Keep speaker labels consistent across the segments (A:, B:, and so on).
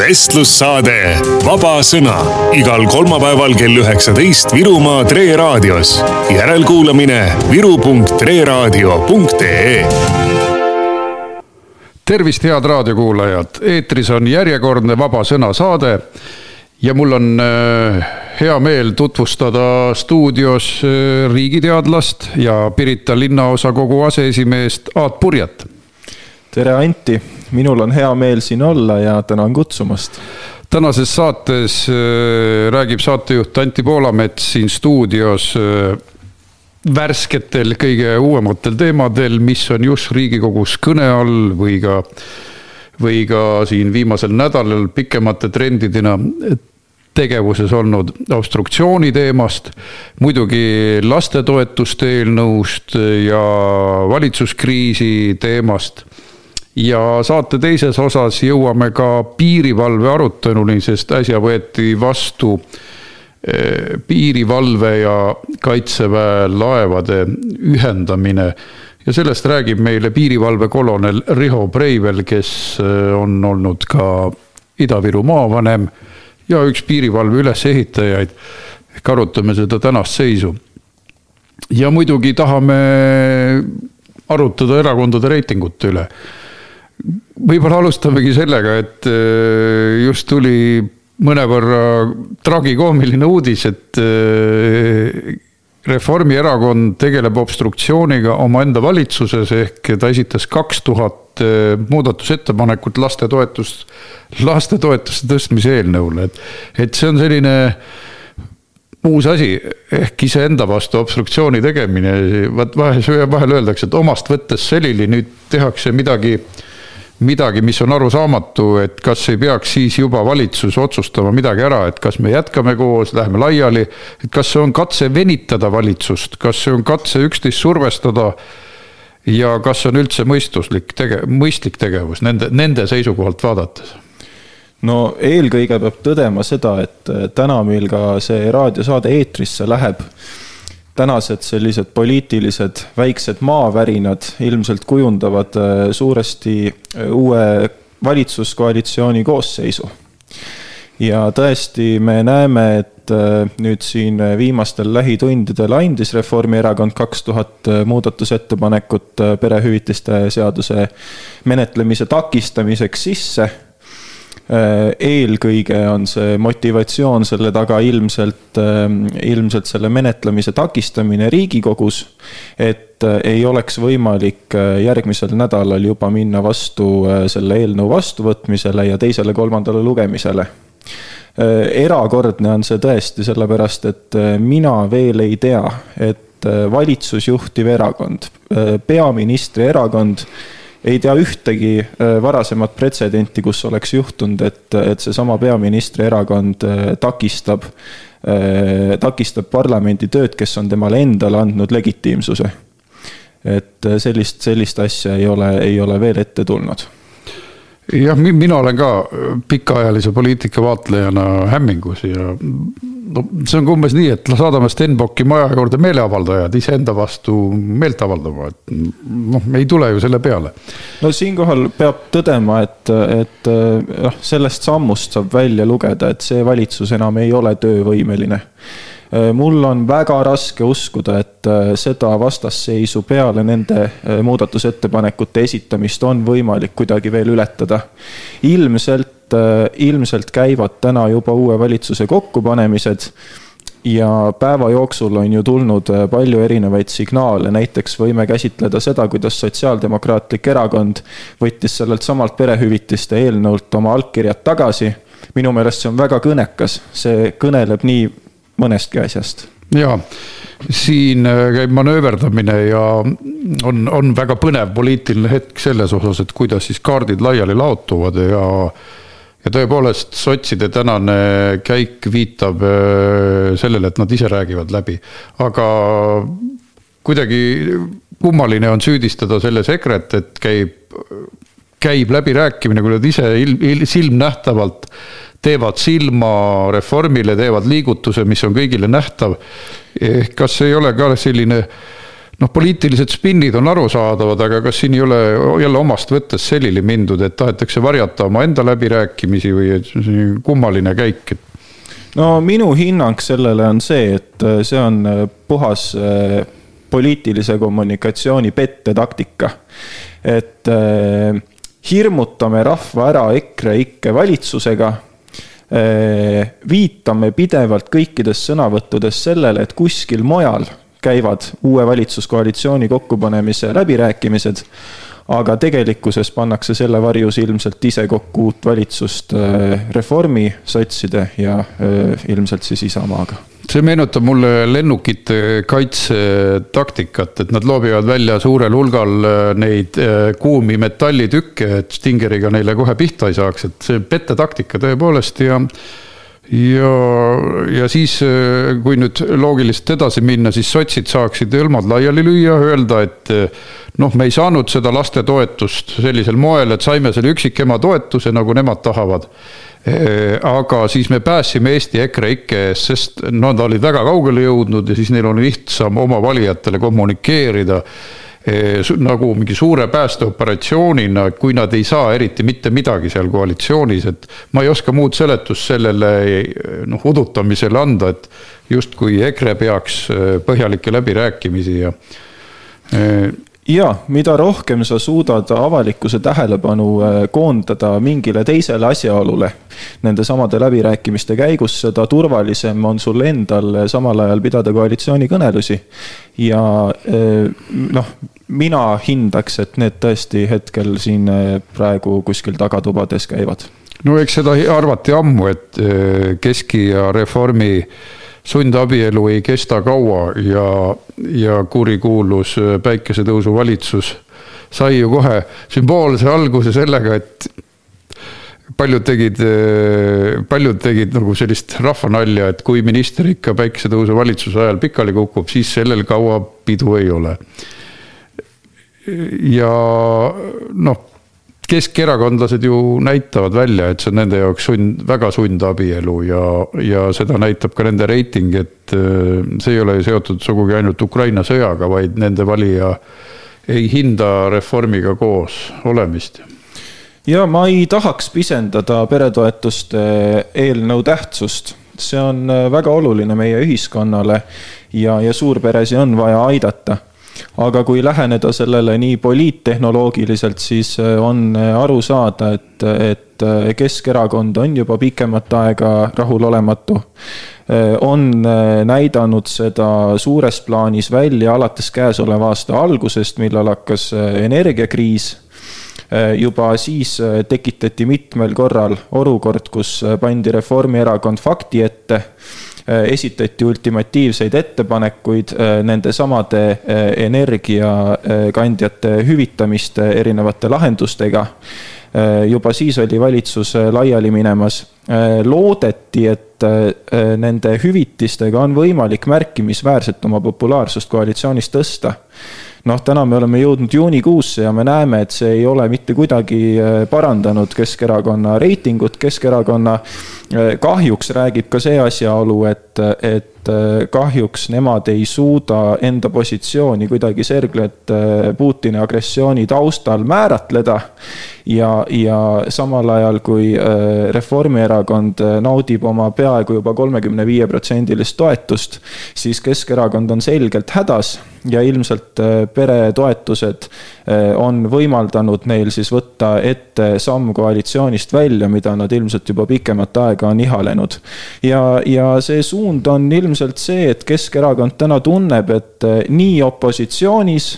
A: vestlussaade Vaba Sõna igal kolmapäeval kell üheksateist Virumaa Tre raadios. järelkuulamine viru.treraadio.ee
B: tervist, head raadiokuulajad, eetris on järjekordne Vaba Sõna saade ja mul on äh, hea meel tutvustada stuudios äh, riigiteadlast ja Pirita linnaosakogu aseesimeest Aat Purjet.
C: Tere, Anti, minul on hea meel siin olla ja tänan kutsumast.
B: tänases saates äh, räägib saatejuht Anti Poolamets siin stuudios värsketel, kõige uuematel teemadel, mis on just Riigikogus kõne all või ka, või ka siin viimasel nädalal pikemate trendidena tegevuses olnud obstruktsiooni teemast, muidugi lastetoetuste eelnõust ja valitsuskriisi teemast. Ja saate teises osas jõuame ka piirivalve aruteluni, sest äsja võeti vastu eh, piirivalve ja kaitseväe laevade ühendamine ja sellest räägib meile piirivalve kolonel Riho Breivel, kes eh, on olnud ka Ida-Viru maavanem ja üks piirivalve ülesehitajaid. ehk arutame seda tänast seisu. ja muidugi tahame arutada erakondade reitingute üle. Võib-olla alustamegi sellega, et äh, just tuli mõnevõrra tragikoomiline uudis, et äh, Reformierakond tegeleb obstruktsiooniga omaenda valitsuses ehk ta esitas kaks tuhat eh, muudatusettepanekut lastetoetust, lastetoetuste tõstmise eelnõule, et, et see on selline uus asi ehk iseenda vastu obstruktsiooni tegemine, vaat vahel, vahel öeldakse, et omast võttes selili, nüüd tehakse midagi midagi, mis on arusaamatu, et kas ei peaks siis juba valitsus otsustama midagi ära, et kas me jätkame koos, läheme laiali. et kas see on katse venitada valitsust, kas see on katse üksteist survestada. ja kas see on üldse mõistuslik tege-, mõistlik tegevus nende, nende seisukohalt vaadates?
C: no eelkõige peab tõdema seda, et täna meil ka see raadiosaade eetrisse läheb tänased sellised poliitilised väiksed maavärinad ilmselt kujundavad äh, suuresti äh, uue valitsuskoalitsiooni koosseisu. ja tõesti, me näeme, et äh, nüüd siin viimastel lähitundidel andis Reformierakond kaks tuhat muudatusettepanekut perehüvitiste seaduse menetlemise takistamiseks sisse eelkõige on see motivatsioon selle taga ilmselt, ähm, ilmselt selle menetlemise takistamine Riigikogus. et äh, ei oleks võimalik äh, järgmisel nädalal juba minna vastu selle eelnõu vastuvõtmisele ja teisele-kolmandale lugemisele erakordne on see tõesti, sellepärast et mina veel ei tea, et valitsusjuhtiv erakond, peaministri erakond ei tea ühtegi äh, varasemat pretsedenti, kus oleks juhtunud, et, et seesama peaministri erakond äh, takistab, äh, takistab parlamendi tööd, kes on temale endale andnud legitiimsuse. et sellist, sellist asja ei ole, ei ole veel ette tulnud
B: jah, mina olen ka pikaajalise poliitika vaatlejana hämmingus ja no see on ka umbes nii, et saadame Stenbocki maja juurde meeleavaldajad iseenda vastu meelt avaldama, et noh, ei tule ju selle peale.
C: no siinkohal peab tõdema, et, et noh, sellest sammust saab välja lugeda, et see valitsus enam ei ole töövõimeline mul on väga raske uskuda, et seda vastasseisu peale nende muudatusettepanekute esitamist on võimalik kuidagi veel ületada. ilmselt äh, ilmselt käivad täna juba uue valitsuse kokkupanemised ja päeva jooksul on ju tulnud äh, palju erinevaid signaale, näiteks võime käsitleda seda, kuidas Sotsiaaldemokraatlik Erakond võttis sellelt samalt perehüvitiste eelnõult oma allkirjad tagasi. minu meelest see on väga kõnekas, see kõneleb nii mõnestki asjast.
B: jaa, siin äh, käib manööverdamine ja on, on väga põnev poliitiline hetk selles osas, et kuidas siis kaardid laiali laotuvad ja ja tõepoolest, sotside tänane käik viitab äh, sellele, et nad ise räägivad läbi, aga kuidagi kummaline on süüdistada selles EKRE-t, et käib, käib läbirääkimine, kui nad ise ilm, ilm, silmnähtavalt teevad silma reformile, teevad liigutuse, mis on kõigile nähtav. ehk kas ei ole ka selline noh, poliitilised spinnid on arusaadavad, aga kas siin ei ole jälle omast võttes sellini mindud, et tahetakse varjata omaenda läbirääkimisi või kummaline käik, et
C: no minu hinnang sellele on see, et äh, see on äh, puhas äh, poliitilise kommunikatsiooni pettetaktika. et hirmutame rahva ära EKREIKE valitsusega viitame pidevalt kõikides sõnavõttudes sellele, et kuskil mujal käivad uue valitsuskoalitsiooni kokkupanemise läbirääkimised aga tegelikkuses pannakse selle varjus ilmselt ise kokku uut valitsust äh, Reformi, sotside ja äh, ilmselt siis Isamaaga
B: see meenutab mulle lennukite kaitsetaktikat, et nad loobivad välja suurel hulgal äh, neid kuumi metallitükke, et Stingeriga neile kohe pihta ei saaks, et see pettetaktika tõepoolest ja ja, ja siis, kui nüüd loogiliselt edasi minna, siis sotsid saaksid hõlmad laiali lüüa, öelda, et noh, me ei saanud seda lastetoetust sellisel moel, et saime selle üksikema toetuse, nagu nemad tahavad. Aga siis me päästsime Eesti EKREIKE ees, sest nad olid väga kaugele jõudnud ja siis neil on lihtsam oma valijatele kommunikeerida nagu mingi suure päästeoperatsioonina, kui nad ei saa eriti mitte midagi seal koalitsioonis, et ma ei oska muud seletust sellele noh, udutamisele anda, et justkui EKRE peaks põhjalikke läbirääkimisi ja
C: ja mida rohkem sa suudad avalikkuse tähelepanu äh, koondada mingile teisele asjaolule nendesamade läbirääkimiste käigus, seda turvalisem on sul endal samal ajal pidada koalitsioonikõnelusi. ja äh, noh, mina hindaks, et need tõesti hetkel siin äh, praegu kuskil tagatubades käivad.
B: no eks seda arvati ammu, et Keski ja Reformi sundabielu ei kesta kaua ja, ja kurikuulus päikesetõusu valitsus sai ju kohe sümboolse alguse sellega, et paljud tegid, paljud tegid nagu sellist rahvanalja, et kui minister ikka päikesetõusu valitsuse ajal pikali kukub, siis sellel kaua pidu ei ole. ja noh keskerakondlased ju näitavad välja, et see on nende jaoks sund, väga sundabielu ja, ja seda näitab ka nende reiting, et äh, see ei ole seotud sugugi ainult Ukraina sõjaga, vaid nende valija ei hinda reformiga koos olemist.
C: Ja ma ei tahaks pisendada peretoetuste eelnõu tähtsust, see on äh, väga oluline meie ühiskonnale ja, ja suurperesi on vaja aidata aga kui läheneda sellele nii poliittehnoloogiliselt, siis äh, on äh, aru saada, et, et äh, Keskerakond on juba pikemat aega rahulolematu. on näidanud seda suures plaanis välja alates käesoleva aasta algusest, millal hakkas energiakriis juba siis tekitati mitmel korral olukord, kus pandi Reformierakond fakti ette Äh, esitati ultimatiivseid ettepanekuid äh, nendesamade äh, energiakandjate hüvitamiste erinevate lahendustega. juba siis oli valitsus laiali minemas. loodeti, et nende hüvitistega on võimalik märkimisväärselt oma populaarsust koalitsioonis tõsta noh, täna me oleme jõudnud juunikuusse ja me näeme, et see ei ole mitte kuidagi parandanud Keskerakonna reitingut, Keskerakonna kahjuks räägib ka see asjaolu, et, et kahjuks nemad ei suuda enda positsiooni kuidagi Serglet Putini agressiooni taustal määratleda. ja, ja samal ajal, kui Reformierakond naudib oma peaaegu juba kolmekümne viie protsendilist toetust, siis Keskerakond on selgelt hädas ja ilmselt peretoetused on võimaldanud neil siis võtta ette samm koalitsioonist välja, mida nad ilmselt juba pikemat aega on ihalenud. ja, ja see suund on ilmselt see, et Keskerakond täna tunneb, et nii opositsioonis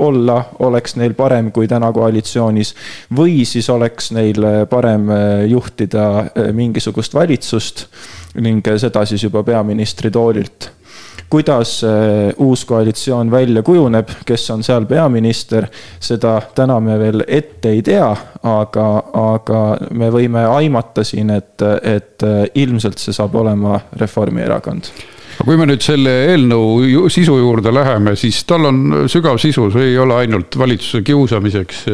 C: olla oleks neil parem kui täna koalitsioonis. või siis oleks neil parem juhtida mingisugust valitsust ning seda siis juba peaministri toolilt kuidas äh, uus koalitsioon välja kujuneb, kes on seal peaminister, seda täna me veel ette ei tea, aga, aga me võime aimata siin, et, et äh, ilmselt see saab olema Reformierakond.
B: Aga kui me nüüd selle eelnõu sisu juurde läheme, siis tal on sügav sisu, see ei ole ainult valitsuse kiusamiseks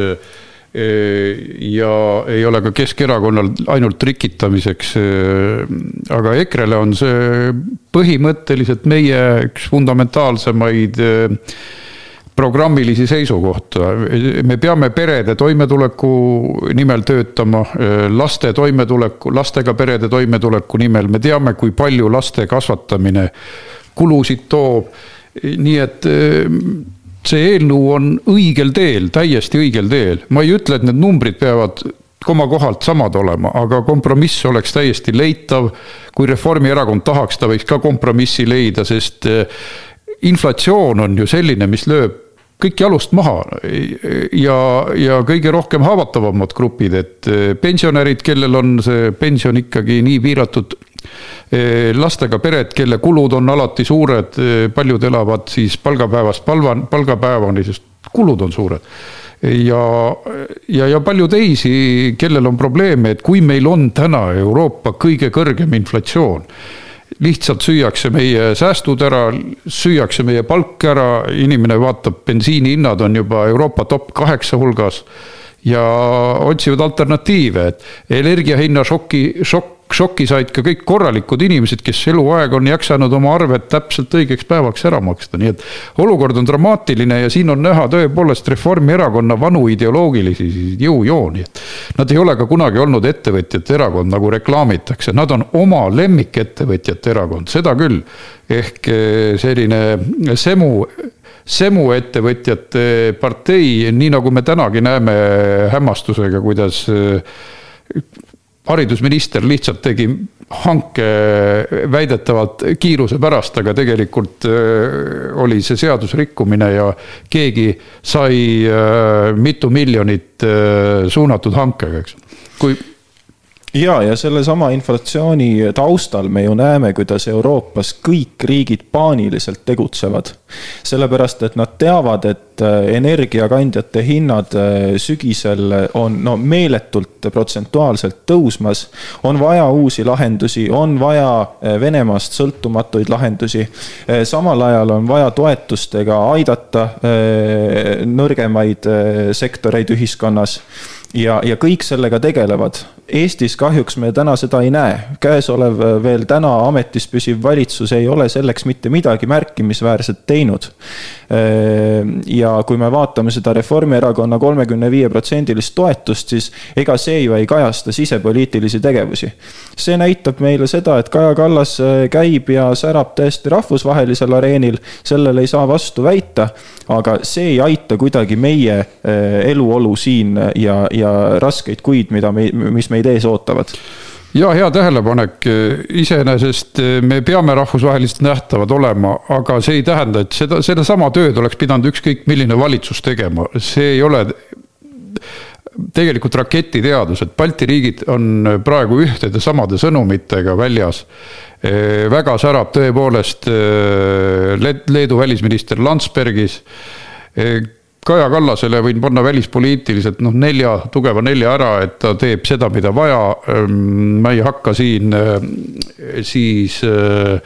B: ja ei ole ka Keskerakonnal ainult trikitamiseks. aga EKRE-le on see põhimõtteliselt meie üks fundamentaalsemaid programmilisi seisukohti. me peame perede toimetuleku nimel töötama, laste toimetuleku, lastega perede toimetuleku nimel, me teame, kui palju laste kasvatamine kulusid toob. nii et see eelnõu on õigel teel, täiesti õigel teel, ma ei ütle, et need numbrid peavad komakohalt samad olema, aga kompromiss oleks täiesti leitav. kui Reformierakond tahaks, ta võiks ka kompromissi leida, sest inflatsioon on ju selline, mis lööb kõik jalust maha ja, ja kõige rohkem haavatavamad grupid, et eh, pensionärid, kellel on see pension ikkagi nii piiratud. Eh, lastega pered, kelle kulud on alati suured, eh, paljud elavad siis palgapäevast palva, palgapäevani, sest kulud on suured ja, ja, ja palju teisi, kellel on probleeme, et kui meil on täna Euroopa kõige kõrgem inflatsioon lihtsalt süüakse meie säästud ära, süüakse meie palk ära, inimene vaatab, bensiinihinnad on juba Euroopa top kaheksa hulgas. ja otsivad alternatiive, et energiahinna šoki, šokk šokki said ka kõik korralikud inimesed, kes eluaeg on jaksanud oma arved täpselt õigeks päevaks ära maksta, nii et. olukord on dramaatiline ja siin on näha tõepoolest Reformierakonna vanu ideoloogilisi jõujooni. Nad ei ole ka kunagi olnud ettevõtjate erakond, nagu reklaamitakse, nad on oma lemmikettevõtjate erakond, seda küll. ehk eh, selline semu semu ettevõtjate partei, nii nagu me tänagi näeme hämmastusega, kuidas eh, haridusminister lihtsalt tegi hanke väidetavalt kiiruse pärast, aga tegelikult äh, oli see seadusrikkumine ja keegi sai äh, mitu miljonit äh, suunatud hankega, eks. kui
C: ja, ja sellesama inflatsiooni taustal me ju näeme, kuidas Euroopas kõik riigid paaniliselt tegutsevad. sellepärast, et nad teavad, et äh, energiakandjate hinnad äh, sügisel on no meeletult protsentuaalselt tõusmas. on vaja uusi lahendusi, on vaja äh, Venemaast sõltumatuid lahendusi. samal ajal on vaja toetustega aidata nõrgemaid sektoreid ühiskonnas ja, ja kõik sellega tegelevad Eestis kahjuks me täna seda ei näe. käesolev äh, veel täna ametis püsiv valitsus ei ole selleks mitte midagi märkimisväärset teinud. Äh, ja kui me vaatame seda Reformierakonna kolmekümne viie protsendilist toetust, siis ega see ju ei kajasta sisepoliitilisi tegevusi. see näitab meile seda, et Kaja Kallas äh, käib ja särab täiesti rahvusvahelisel areenil, sellele ei saa vastu väita. aga see ei aita kuidagi meie eluolu siin ja, ja raskeid kuid, mida me, mis meid ees ootavad.
B: Ja hea tähelepanek, iseenesest me peame rahvusvaheliselt nähtavad olema, aga see ei tähenda, et seda, sedasama tööd oleks pidanud ükskõik milline valitsus tegema, see ei ole tegelikult raketiteadus, et Balti riigid on praegu ühtede samade sõnumitega väljas. väga särab tõepoolest Leedu välisminister Landsbergis Kaja Kallasele võin panna välispoliitiliselt noh, nelja, tugeva nelja ära, et ta teeb seda, mida vaja. Ehm, ma ei hakka siin äh, siis äh,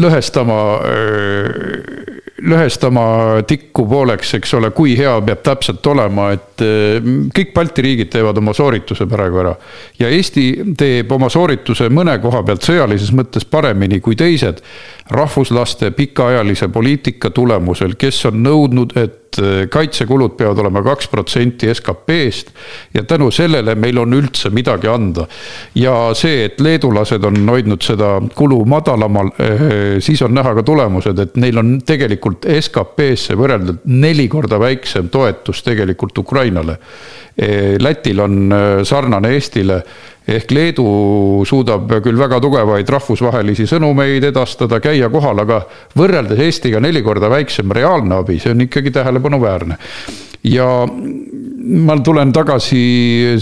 B: lõhestama äh, lõhestama tikku pooleks, eks ole, kui hea peab täpselt olema, et eh, kõik Balti riigid teevad oma soorituse praegu ära. ja Eesti teeb oma soorituse mõne koha pealt sõjalises mõttes paremini kui teised rahvuslaste pikaajalise poliitika tulemusel, kes on nõudnud, et et äh, kaitsekulud peavad olema kaks protsenti SKP-st ja tänu sellele meil on üldse midagi anda. ja see, et leedulased on hoidnud seda kulu madalamal, äh, siis on näha ka tulemused, et neil on tegelikult SKP-sse võrreldes neli korda väiksem toetus tegelikult Ukrainale. Äh, Lätil on sarnane Eestile ehk Leedu suudab küll väga tugevaid rahvusvahelisi sõnumeid edastada, käia kohal, aga võrreldes Eestiga neli korda väiksem reaalne abi, see on ikkagi tähelepanuväärne. Ja ma tulen tagasi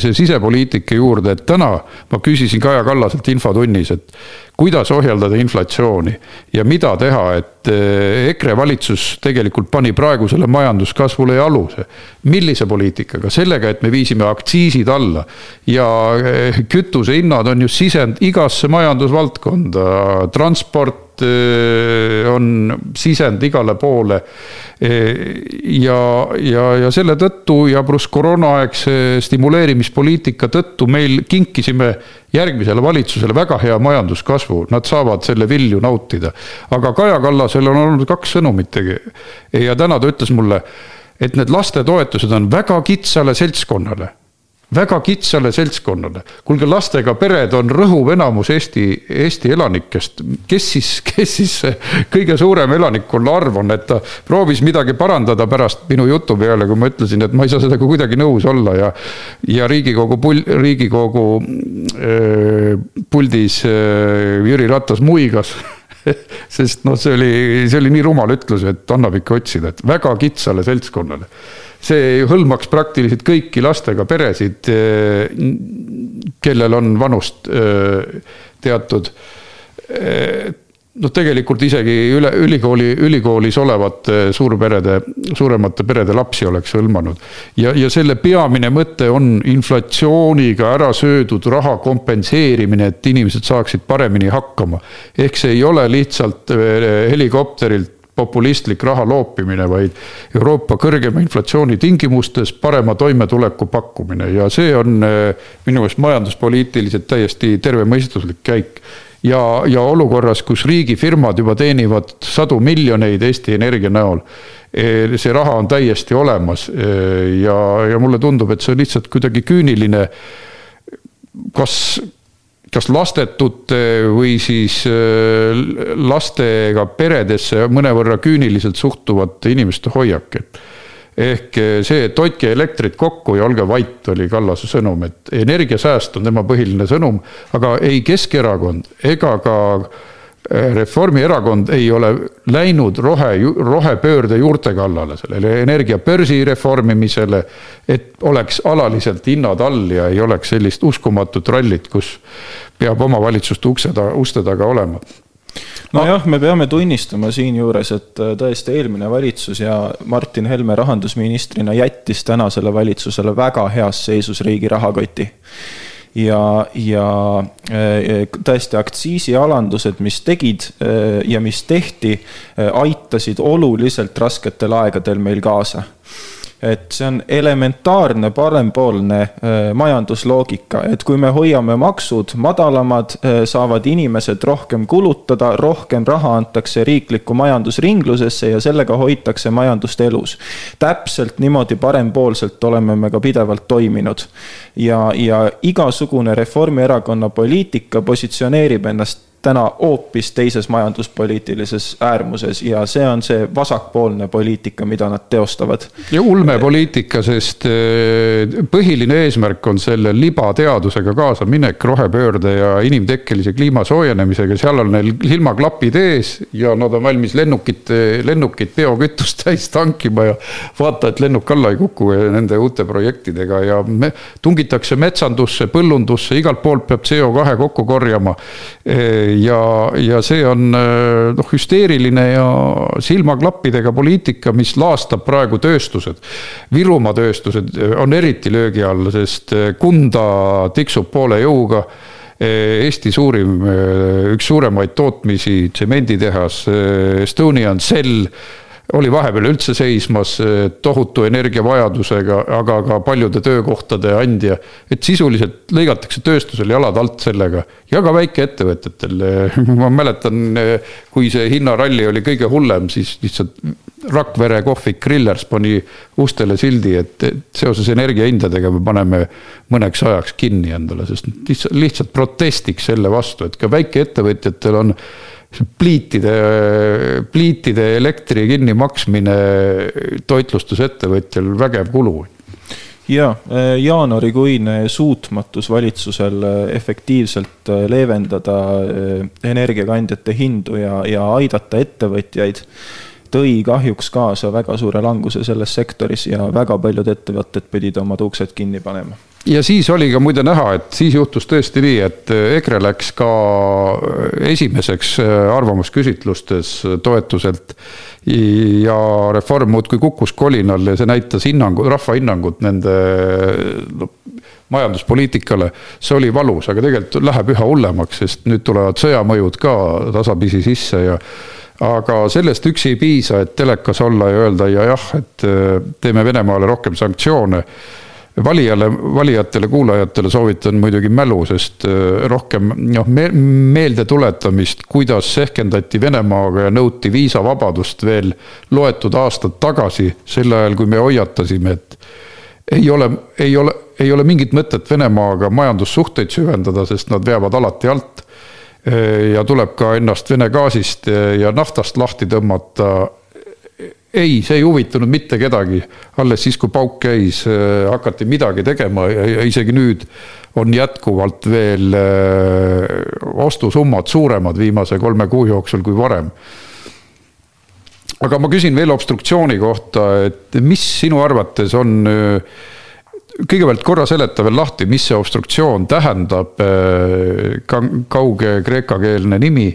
B: see sisepoliitika juurde, et täna ma küsisin Kaja Kallaselt infotunnis, et kuidas ohjeldada inflatsiooni ja mida teha, et eh, EKRE valitsus tegelikult pani praegusele majanduskasvule aluse. millise poliitikaga, sellega, et me viisime aktsiisid alla ja eh, kütusehinnad on ju sisend igasse majandusvaldkonda, transport poolt on sisend igale poole. ja, ja, ja selle tõttu ja pluss koroonaaegse stimuleerimispoliitika tõttu meil kinkisime järgmisele valitsusele väga hea majanduskasvu, nad saavad selle vilju nautida. aga Kaja Kallasel on olnud kaks sõnumit ja täna ta ütles mulle, et need lastetoetused on väga kitsale seltskonnale väga kitsale seltskonnale. kuulge, lastega pered on rõhuv enamus Eesti, Eesti elanikest. kes siis, kes siis kõige suurem elanikkonna arv on, et ta proovis midagi parandada pärast minu jutu peale, kui ma ütlesin, et ma ei saa sellega kuidagi nõus olla ja. ja riigikogu pul-, riigikogu äh, puldis äh, Jüri Ratas muigas sest noh, see oli, see oli nii rumal ütlus, et annab ikka otsida, et väga kitsale seltskonnale. See hõlmaks praktiliselt kõiki lastega peresid, eh, kellel on vanust eh, teatud eh, noh, tegelikult isegi üle ülikooli, ülikoolis olevate suurperede, suuremate perede lapsi oleks hõlmanud. ja, ja selle peamine mõte on inflatsiooniga ära söödud raha kompenseerimine, et inimesed saaksid paremini hakkama. ehk see ei ole lihtsalt helikopterilt populistlik raha loopimine, vaid Euroopa kõrgema inflatsiooni tingimustes parema toimetuleku pakkumine ja see on eh, minu meelest majanduspoliitiliselt täiesti tervemõistuslik käik. Ja, ja olukorras, kus riigifirmad juba teenivad sadu miljoneid Eesti Energia näol, eh, see raha on täiesti olemas eh, ja, ja mulle tundub, et see on lihtsalt kuidagi küüniline kas kas lastetute või siis äh, lastega peredesse mõnevõrra küüniliselt suhtuvate inimeste hoiak, et ehk äh, see, et hoidke elektrit kokku ja olge vait, oli Kallase sõnum, et energiasääst on tema põhiline sõnum, aga ei Keskerakond ega ka Reformierakond ei ole läinud rohe, rohepöörde juurte kallale, sellele energiabörsi reformimisele. et oleks alaliselt hinnad all ja ei oleks sellist uskumatut rallit, kus peab omavalitsuste ukse taga, uste taga olema
C: nojah, me peame tunnistama siinjuures, et äh, tõesti eelmine valitsus ja Martin Helme rahandusministrina jättis tänasele valitsusele väga heas seisus riigi rahakoti. Ja, ja äh, tõesti aktsiisialandused, mis tegid äh, ja mis tehti, äh, aitasid oluliselt rasketel aegadel meil kaasa et see on elementaarne parempoolne äh, majandusloogika, et kui me hoiame maksud madalamad, äh, saavad inimesed rohkem kulutada, rohkem raha antakse riiklikku majandusringlusesse ja sellega hoitakse majandust elus. täpselt niimoodi parempoolselt oleme me ka pidevalt toiminud. ja, ja igasugune Reformierakonna poliitika positsioneerib ennast täna hoopis teises majanduspoliitilises äärmuses ja see on see vasakpoolne poliitika, mida nad teostavad.
B: ja ulmepoliitika, sest eh, põhiline eesmärk on selle libateadusega kaasaminek rohepöörde ja inimtekkelise kliima soojenemisega, seal on neil silmaklapid ees ja nad on valmis lennukit, lennukit biokütust täis tankima ja vaata, et lennuk alla ei kuku nende uute projektidega. Ja me, tungitakse metsandusse, põllundusse, igalt poolt peab CO2 kokku korjama. Eh, ja, ja see on noh, hüsteeriline ja silmaklappidega poliitika, mis laastab praegu tööstused. Virumaa tööstused on eriti löögi all, sest Kunda tiksub poole jõuga Eesti suurim, üks suuremaid tootmisi, tsemenditehas, Estonian Cell oli vahepeal üldse seismas tohutu energiavajadusega, aga ka paljude töökohtade andja. et sisuliselt lõigatakse tööstusel jalad alt sellega ja ka väikeettevõtetel. ma mäletan, kui see hinnaralli oli kõige hullem, siis lihtsalt Rakvere kohvik Grillers pani ustele sildi, et seoses energiahindadega me paneme mõneks ajaks kinni endale, sest lihtsalt, lihtsalt protestiks selle vastu, et ka väikeettevõtjatel on pliitide, pliitide elektri kinnimaksmine toitlustusettevõtjal vägev kulu.
C: Ja eh, jaanuarikuine suutmatus valitsusel eh, efektiivselt eh, leevendada energiakandjate hindu ja, ja aidata ettevõtjaid tõi kahjuks kaasa väga suure languse selles sektoris ja väga paljud ettevõtted pidid omad uksed kinni panema
B: ja siis oli ka muide näha, et siis juhtus tõesti nii, et EKRE läks ka esimeseks arvamusküsitlustes toetuselt. ja Reform muudkui kukkus kolinal ja see näitas hinnangu, rahva hinnangut nende no, majanduspoliitikale. see oli valus, aga tegelikult läheb üha hullemaks, sest nüüd tulevad sõjamõjud ka tasapisi sisse ja aga sellest üksi ei piisa, et telekas olla ja öelda ja jah, et äh, teeme Venemaale rohkem sanktsioone valijale, valijatele, kuulajatele soovitan muidugi mälu, sest äh, rohkem noh me, meeldetuletamist, kuidas sehkendati Venemaaga ja nõuti viisavabadust veel loetud aastad tagasi, sel ajal, kui me hoiatasime, et ei ole, ei ole, ei ole mingit mõtet Venemaaga majandussuhteid süvendada, sest nad veavad alati alt. Äh, ja tuleb ka ennast Vene gaasist ja naftast lahti tõmmata ei, see ei huvitanud mitte kedagi. alles siis, kui pauk käis, äh, hakati midagi tegema ja isegi nüüd on jätkuvalt veel äh, ostusummad suuremad viimase kolme kuu jooksul kui varem. aga ma küsin veel obstruktsiooni kohta, et mis sinu arvates on äh, kõigepealt korra seleta veel lahti, mis see obstruktsioon tähendab, kauge kreekakeelne nimi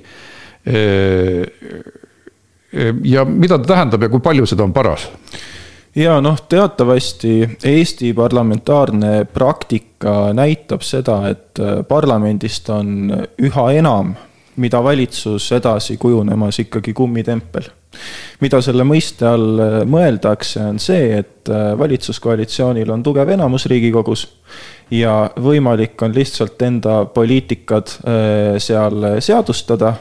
B: ja mida ta tähendab ja kui palju seda on paras?
C: ja noh, teatavasti Eesti parlamentaarne praktika näitab seda, et äh, parlamendist on üha enam, mida valitsus edasi kujunemas ikkagi kummitempel. mida selle mõiste all äh, mõeldakse, on see, et äh, valitsuskoalitsioonil on tugev enamus Riigikogus ja võimalik on lihtsalt enda poliitikad äh, seal seadustada,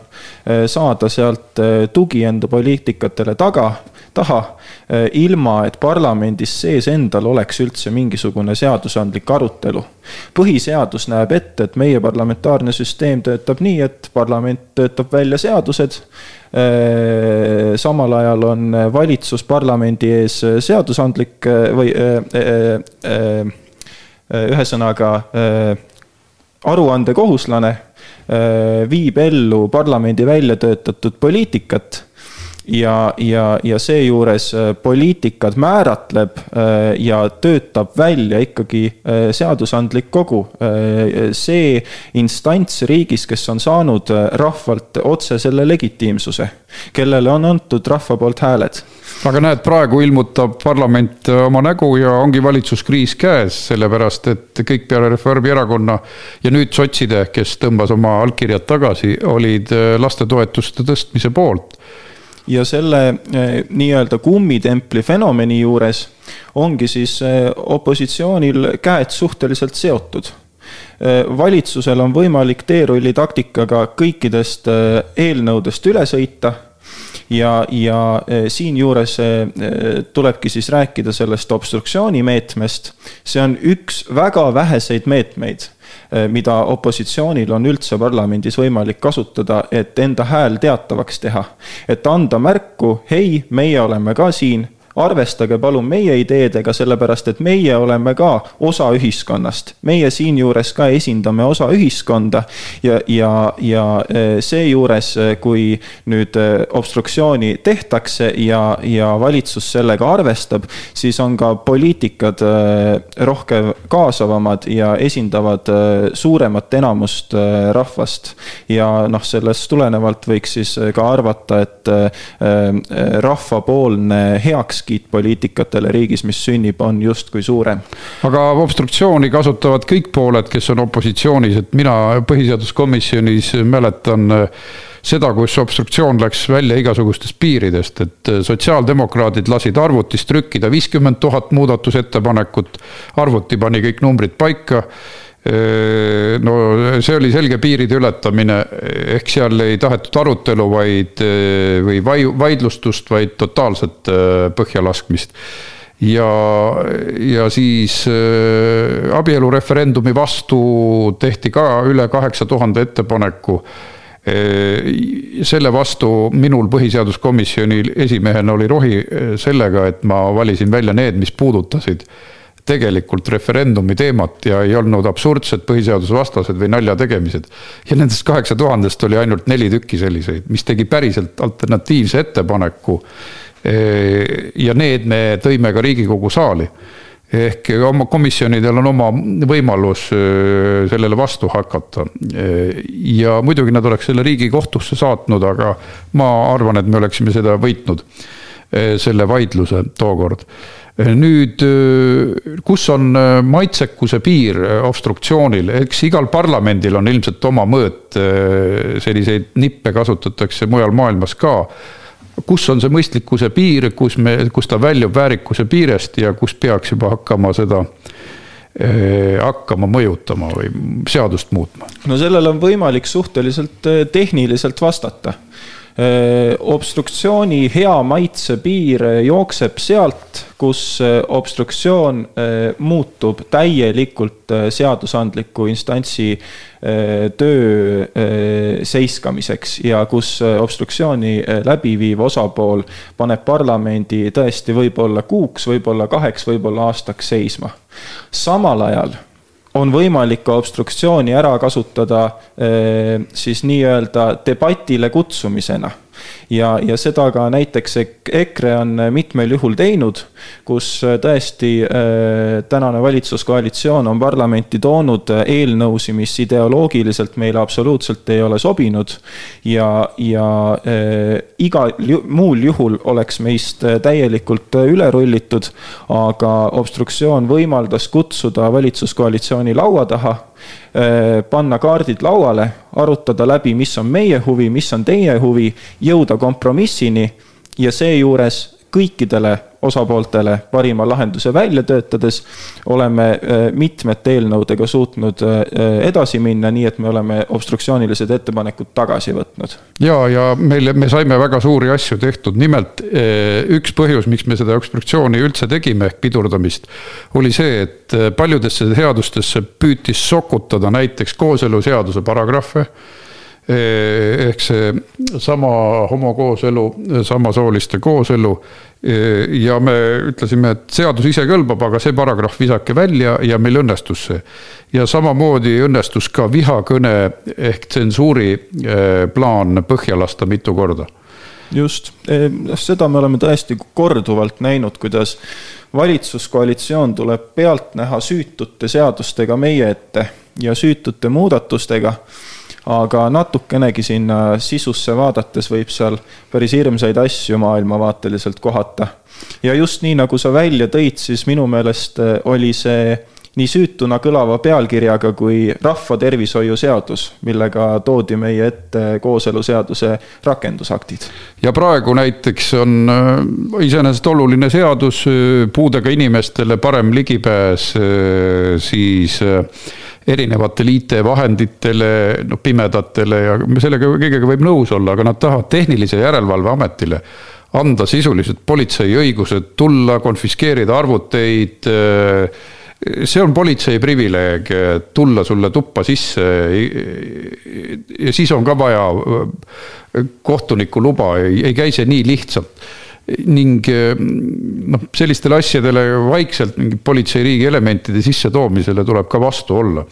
C: äh, saada sealt äh, tugi enda poliitikatele taga, taha, ilma et parlamendis sees endal oleks üldse mingisugune seadusandlik arutelu. põhiseadus näeb ette, et meie parlamentaarne süsteem töötab nii, et parlament töötab välja seadused, samal ajal on valitsus parlamendi ees seadusandlik või Äh, ühesõnaga äh, aruandekohuslane äh, viib ellu parlamendi välja töötatud poliitikat ja, ja, ja seejuures poliitikad määratleb ja töötab välja ikkagi seadusandlik kogu. see instants riigis, kes on saanud rahvalt otse selle legitiimsuse, kellele on antud rahva poolt hääled
B: aga näed, praegu ilmutab parlament äh, oma nägu ja ongi valitsuskriis käes, sellepärast et kõik peale Reformierakonna ja nüüd sotside, kes tõmbas oma allkirjad tagasi, olid äh, lastetoetuste tõstmise poolt.
C: ja selle äh, nii-öelda kummitempli fenomeni juures ongi siis opositsioonil käed suhteliselt seotud valitsusel on võimalik teerulli taktikaga kõikidest eelnõudest üle sõita ja, ja e, siinjuures e, e, tulebki siis rääkida sellest obstruktsioonimeetmest. see on üks väga väheseid meetmeid mida opositsioonil on üldse parlamendis võimalik kasutada, et enda hääl teatavaks teha. et anda märku, hei, meie oleme ka siin arvestage palun meie ideedega, sellepärast et meie oleme ka osa ühiskonnast. meie siinjuures ka esindame osa ühiskonda ja, ja, ja eh, seejuures, eh, kui nüüd eh, obstruktsiooni tehtakse ja, ja valitsus sellega arvestab, siis on ka poliitikad rohkem kaasavamad ja esindavad suuremat enamust rahvast. ja noh, sellest tulenevalt võiks siis ka arvata, et rahvapoolne heakskiit heakskiit poliitikatele riigis, mis sünnib, on justkui suurem.
B: aga obstruktsiooni kasutavad kõik pooled, kes on opositsioonis, et mina põhiseaduskomisjonis mäletan äh, seda, kus obstruktsioon läks välja igasugustest piiridest, et äh, sotsiaaldemokraadid lasid arvutis trükkida viiskümmend tuhat muudatusettepanekut, arvuti pani kõik numbrid paika no see oli selge piiride ületamine, ehk seal ei tahetud arutelu, vaid või vaidlustust, vaid totaalset põhjalaskmist ja, ja siis äh, abielureferendumi vastu tehti ka üle kaheksa tuhande ettepaneku. Äh, selle vastu minul põhiseaduskomisjoni esimehena oli rohi äh, sellega, et ma valisin välja need, mis puudutasid tegelikult referendumi teemat ja ei olnud absurdsed põhiseadusvastased või naljategemised. ja nendest kaheksa tuhandest oli ainult neli tükki selliseid, mis tegi päriselt alternatiivse ettepaneku ja need me tõime ka Riigikogu saali. ehk oma komisjonidel on oma võimalus sellele vastu hakata. ja muidugi nad oleks selle Riigikohtusse saatnud, aga ma arvan, et me oleksime seda võitnud, selle vaidluse tookord nüüd, kus on maitsekuse piir obstruktsioonil, eks igal parlamendil on ilmselt oma mõõt, selliseid nippe kasutatakse mujal maailmas ka. Kus on see mõistlikkuse piir, kus me, kus ta väljub väärikuse piirest ja kus peaks juba hakkama seda hakkama mõjutama või seadust muutma?
C: no sellele on võimalik suhteliselt eh, tehniliselt vastata. Äh, obstruktsiooni hea maitse piir jookseb sealt, kus äh, obstruktsioon äh, muutub täielikult seadusandliku instantsi töö seiskamiseks ja kus obstruktsiooni läbi viiv osapool paneb parlamendi tõesti võib-olla kuuks, võib-olla kaheks, võib-olla aastaks seisma. samal ajal on võimalik ka obstruktsiooni ära kasutada eh, siis nii-öelda debatile kutsumisena ja, ja seda ka näiteks EKRE on mitmel juhul teinud, kus tõesti äh, tänane valitsuskoalitsioon on parlamenti toonud eelnõusid, mis ideoloogiliselt meile absoluutselt ei ole sobinud. ja, ja äh, igal muul juhul oleks meist täielikult üle rullitud, aga obstruktsioon võimaldas kutsuda valitsuskoalitsiooni laua taha Äh, panna kaardid lauale, arutada läbi, mis on meie huvi, mis on teie huvi, jõuda kompromissini ja seejuures kõikidele osapooltele parima lahenduse välja töötades oleme äh, mitmete eelnõudega suutnud äh, edasi minna, nii et me oleme obstruktsioonilised ettepanekud tagasi võtnud.
B: ja, ja meil, me saime väga suuri asju tehtud, nimelt äh, üks põhjus, miks me seda obstruktsiooni üldse tegime ehk pidurdamist, oli see, et paljudesse seadustesse püüti sokutada näiteks kooseluseaduse paragrahve ehk see sama homokooselu, samasooliste kooselu. Eh, ja me ütlesime, et seadus ise kõlbab, aga see paragrahv visake välja ja meil õnnestus see. ja samamoodi õnnestus ka vihakõne ehk tsensuuri eh, plaan põhja lasta mitu korda
C: just, seda me oleme tõesti korduvalt näinud, kuidas valitsuskoalitsioon tuleb pealtnäha süütute seadustega meie ette ja süütute muudatustega aga natukenegi sinna sisusse vaadates võib seal päris hirmsaid asju maailmavaateliselt kohata. ja just nii, nagu sa välja tõid, siis minu meelest eh, oli see nii süütuna kõlava pealkirjaga kui rahvatervishoiu seadus, millega toodi meie ette kooseluseaduse rakendusaktid.
B: ja praegu näiteks on eh, iseenesest oluline seadus, eh, puudega inimestele parem ligipääs siis erinevatele IT-vahenditele, noh pimedatele ja sellega kõigega võib nõus olla, aga nad tahavad tehnilise järelevalve ametile anda sisuliselt politsei õigused tulla, konfiskeerida arvuteid. See on politsei privileeg, tulla sulle tuppa sisse. ja siis on ka vaja kohtuniku luba, ei käi see nii lihtsalt ning noh, sellistele asjadele vaikselt mingi politseiriigi elementide sissetoomisele tuleb ka vastu olla.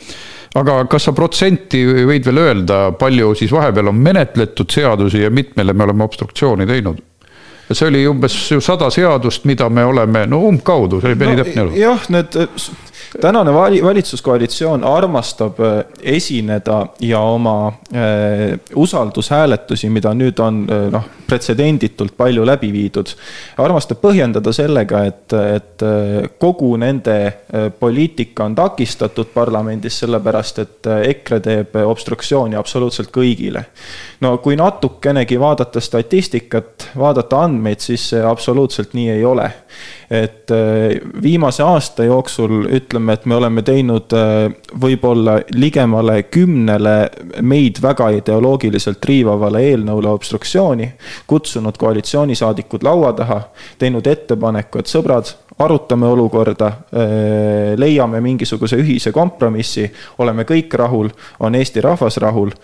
B: aga kas sa protsenti võid veel öelda, palju siis vahepeal on menetletud seadusi ja mitmele me oleme obstruktsiooni teinud? See oli umbes ju sada seadust, mida me oleme, no umbkaudu, see oli päris no, täpne arv.
C: jah, need tänane vali-, valitsuskoalitsioon armastab äh, esineda ja oma äh, usaldushääletusi, mida nüüd on äh, noh, pretsedenditult palju läbi viidud, armastab põhjendada sellega, et, et äh, kogu nende poliitika on takistatud parlamendis, sellepärast et EKRE teeb obstruktsiooni absoluutselt kõigile. no kui natukenegi vaadata statistikat, vaadata andmeid, siis see absoluutselt nii ei ole et äh, viimase aasta jooksul ütleme, et me oleme teinud äh, võib-olla ligemale kümnele meid väga ideoloogiliselt riivavale eelnõule obstruktsiooni, kutsunud koalitsioonisaadikud laua taha, teinud ettepaneku, et sõbrad, arutame olukorda, äh, leiame mingisuguse ühise kompromissi, oleme kõik rahul, on Eesti rahvas rahul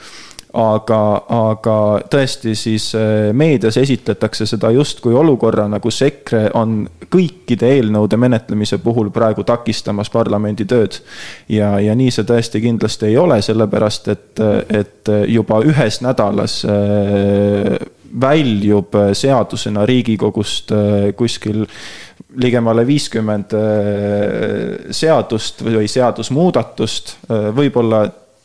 C: aga, aga tõesti siis äh, meedias esitletakse seda justkui olukorrana, kus EKRE on kõikide eelnõude menetlemise puhul praegu takistamas parlamendi tööd. ja, ja nii see tõesti kindlasti ei ole, sellepärast et, et juba ühes nädalas äh, väljub seadusena Riigikogust äh, kuskil ligemale viiskümmend seadust või seadusmuudatust, võib-olla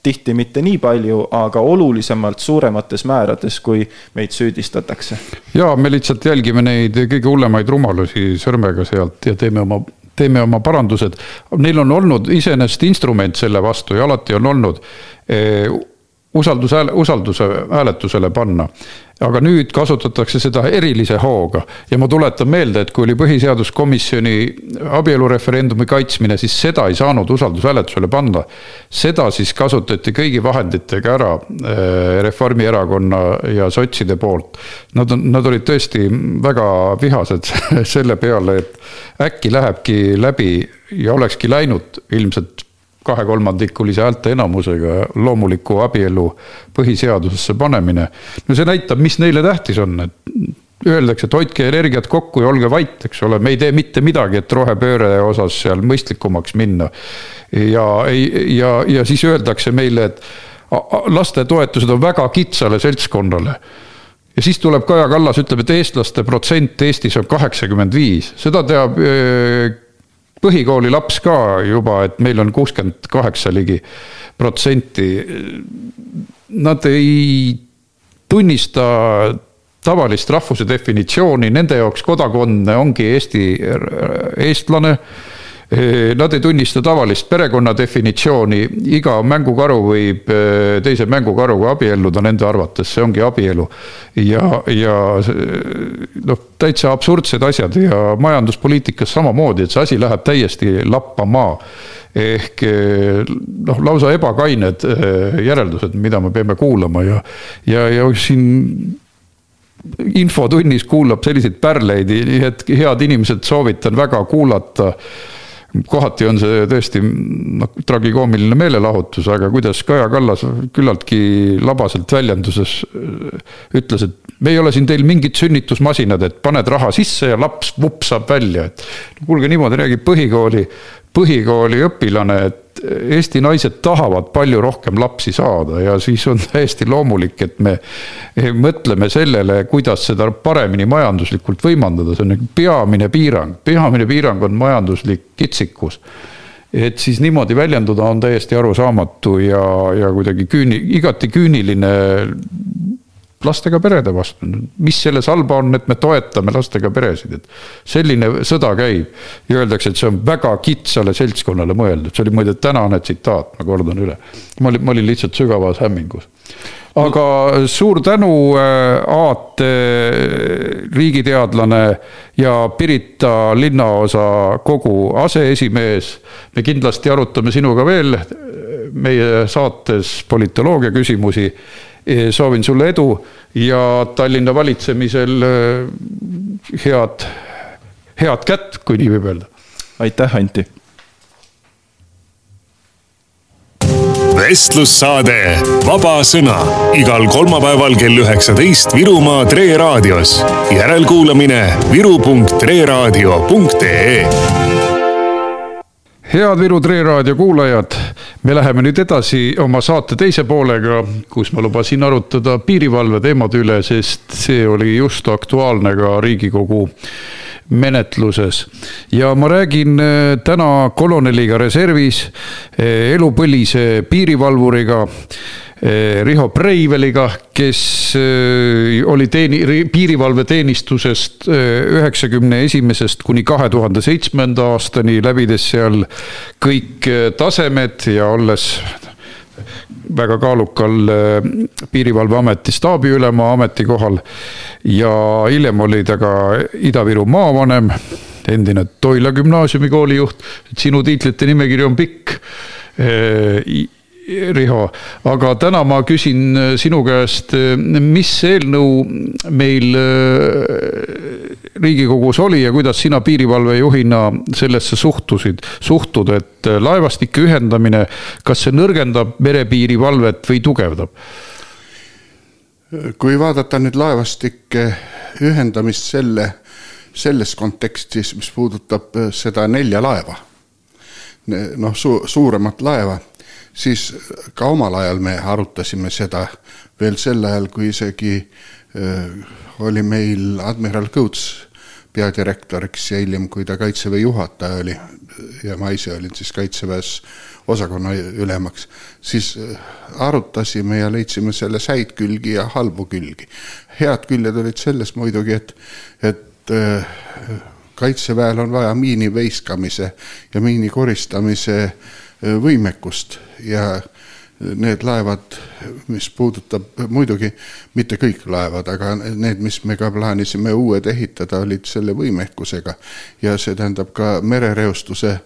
C: tihti mitte nii palju, aga olulisemalt suuremates määrades, kui meid süüdistatakse.
B: ja me lihtsalt jälgime neid kõige hullemaid rumalusi sõrmega sealt ja teeme oma teeme oma parandused. Neil on olnud iseenesest instrument selle vastu ja alati on olnud eh, usaldus, usalduse hääletusele panna. Aga nüüd kasutatakse seda erilise hooga ja ma tuletan meelde, et kui oli põhiseaduskomisjoni abielureferendumi kaitsmine, siis seda ei saanud usaldushääletusele panna. seda siis kasutati kõigi vahenditega ära eh, Reformierakonna ja sotside poolt. Nad on, nad olid tõesti väga vihased selle peale, et äkki lähebki läbi ja olekski läinud ilmselt kahekolmandikulise häälteenamusega loomuliku abielu põhiseadusesse panemine. no see näitab, mis neile tähtis on, et öeldakse, et hoidke energiat kokku ja olge vait, eks ole, me ei tee mitte midagi, et rohepööre osas seal mõistlikumaks minna. ja, ja, ja siis öeldakse meile, et lastetoetused on väga kitsale seltskonnale ja siis tuleb Kaja Kallas, ütleb, et eestlaste protsent Eestis on kaheksakümmend viis, seda teab põhikooli laps ka juba, et meil on kuuskümmend kaheksa ligi protsenti. Nad ei tunnista tavalist rahvuse definitsiooni, nende jaoks kodakondne ongi Eesti, eestlane Nad ei tunnista tavalist perekonna definitsiooni, iga mängukaru võib teise mängukaruga abielluda nende arvates, see ongi abielu. ja, ja noh, täitsa absurdsed asjad ja majanduspoliitikas samamoodi, et see asi läheb täiesti lappama ehk noh, lausa ebakained järeldused, mida me peame kuulama ja, ja, ja siin infotunnis kuulab selliseid pärleid, nii et head inimesed, soovitan väga kuulata kohati on see tõesti noh, tragikoomiline meelelahutus, aga kuidas Kaja Kallas küllaltki labaselt väljenduses äh, ütles, et me ei ole siin teil mingid sünnitusmasinad, et paned raha sisse ja laps vupsab välja, et kuulge, niimoodi räägib põhikooli, põhikooli õpilane, et Eesti naised tahavad palju rohkem lapsi saada ja siis on täiesti loomulik, et me mõtleme sellele, kuidas seda paremini majanduslikult võimaldada, see on nagu peamine piirang, peamine piirang on majanduslik kitsikus. Et siis niimoodi väljenduda on täiesti arusaamatu ja, ja kuidagi küüni-, igati küüniline lastega perede vastu. mis selles halba on, et me toetame lastega peresid, et selline sõda käib. ja öeldakse, et see on väga kitsale seltskonnale mõeldud, see oli muide tänane tsitaat, ma kordan üle. ma olin, ma olin lihtsalt sügavas hämmingus. aga suur tänu, äh, Aat, riigiteadlane ja Pirita linnaosa kogu aseesimees. me kindlasti arutame sinuga veel meie saates politoloogia küsimusi soovin sulle edu ja Tallinna valitsemisel äh, head, head kätt, kui nii võib öelda.
C: aitäh, Anti.
A: vestlussaade Vaba Sõna igal kolmapäeval kell üheksateist Virumaa Tre raadios. järelkuulamine viru.treraadio.ee
B: head Viru Tre raadio kuulajad, me läheme nüüd edasi oma saate teise poolega, kus ma lubasin arutada piirivalve teemade üle, sest see oli just aktuaalne ka Riigikogu menetluses. ja ma räägin äh, täna koloneliga reservis, äh, elupõlise piirivalvuriga Riho Breiveliga, kes eh, oli teeni-, piirivalveteenistusest eh, üheksakümne esimesest kuni kahe tuhande seitsmenda aastani, läbides seal kõik tasemed ja olles väga kaalukal Piirivalveameti staabiülema ametikohal. ja hiljem oli ta ka Ida-Viru maavanem, endine Toila gümnaasiumi koolijuht, et sinu tiitlite nimekiri on pikk Riho, aga täna ma küsin äh, sinu käest, äh, mis eelnõu meil äh, Riigikogus oli ja kuidas sina piirivalvejuhina sellesse suhtusid, suhtud, et laevastike ühendamine, kas see nõrgendab merepiirivalvet või tugevdab?
D: kui vaadata nüüd laevastike ühendamist selle, selles kontekstis, mis puudutab seda nelja laeva, noh su, suuremat laeva siis ka omal ajal me arutasime seda veel sel ajal, kui isegi äh, oli meil admiral Kõuts peadirektoriks ja hiljem, kui ta kaitseväe juhataja oli ja ma ise olin siis kaitseväes osakonna ülemaks, siis arutasime ja leidsime selles häid külgi ja halbu külgi. head küljed olid selles muidugi, et, et kaitseväel on vaja miini veiskamise ja miini koristamise võimekust ja need laevad, mis puudutab muidugi mitte kõik laevad, aga need, mis me ka plaanisime uued ehitada, olid selle võimekusega. Ja see tähendab ka merereostuse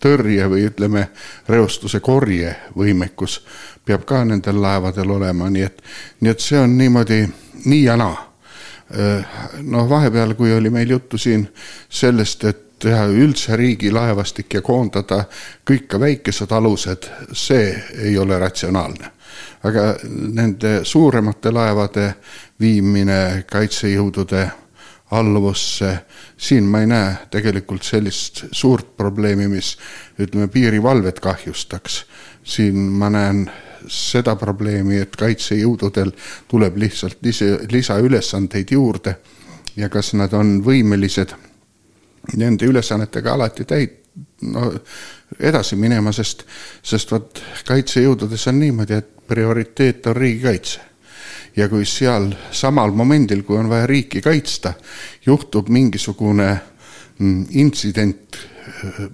D: tõrje või ütleme, reostuse korje võimekus peab ka nendel laevadel olema, nii et, nii et see on niimoodi nii ja naa. Noh, vahepeal, kui oli meil juttu siin sellest, et teha üldse riigi laevastik ja koondada kõik ka väikesed alused, see ei ole ratsionaalne. aga nende suuremate laevade viimine kaitsejõudude alluvusse, siin ma ei näe tegelikult sellist suurt probleemi, mis ütleme, piirivalvet kahjustaks. siin ma näen seda probleemi, et kaitsejõududel tuleb lihtsalt lisa, lisaülesandeid juurde ja kas nad on võimelised nende ülesannetega alati täit-, no edasi minema, sest, sest vot kaitsejõududes on niimoodi, et prioriteet on riigikaitse. ja kui seal samal momendil, kui on vaja riiki kaitsta, juhtub mingisugune mm, intsident,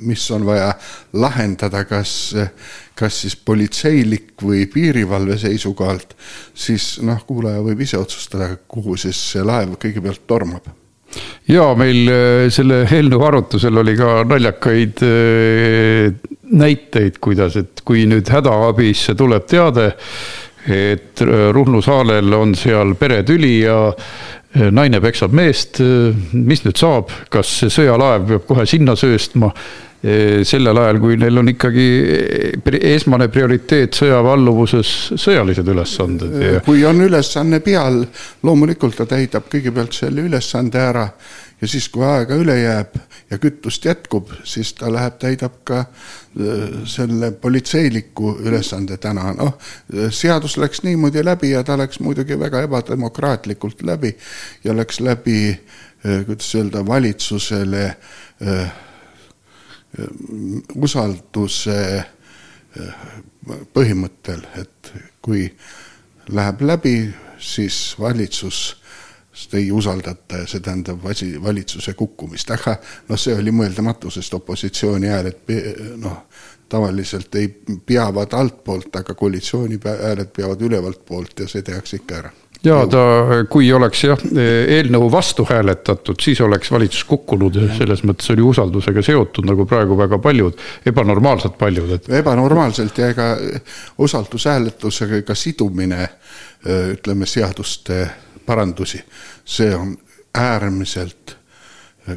D: mis on vaja lahendada kas, kas siis politseilik või piirivalve seisukohalt, siis noh, kuulaja võib ise otsustada, kuhu siis see laev kõigepealt tormab
B: ja meil äh, selle eelnõu arutusel oli ka naljakaid äh, näiteid, kuidas, et kui nüüd hädaabisse tuleb teade, et äh, Ruhnu saarel on seal peretüli ja naine peksab meest, mis nüüd saab, kas see sõjalaev peab kohe sinna sööstma? Sellel ajal, kui neil on ikkagi esmane prioriteet sõjaväe alluvuses sõjalised ülesanded
D: kui on ülesanne peal, loomulikult ta täidab kõigepealt selle ülesande ära ja siis, kui aega üle jääb ja kütust jätkub, siis ta läheb, täidab ka selle politseiliku ülesande täna, noh, seadus läks niimoodi läbi ja ta läks muidugi väga ebademokraatlikult läbi ja läks läbi, kuidas öelda, valitsusele usalduse eh, põhimõttel, et kui läheb läbi, siis valitsus ei usaldata ja see tähendab valitsuse kukkumist, aga noh, see oli mõeldamatu, sest opositsiooni hääled noh, tavaliselt ei, peavad altpoolt, aga koalitsiooni hääled peavad ülevalt poolt ja see tehakse ikka ära
B: ja ta, kui oleks jah, eelnõu vastu hääletatud, siis oleks valitsus kukkunud selles mõttes oli usaldusega seotud nagu praegu väga paljud, ebanormaalselt paljud, et.
D: ebanormaalselt ja ega usaldushääletusega ka sidumine, ütleme seaduste parandusi, see on äärmiselt,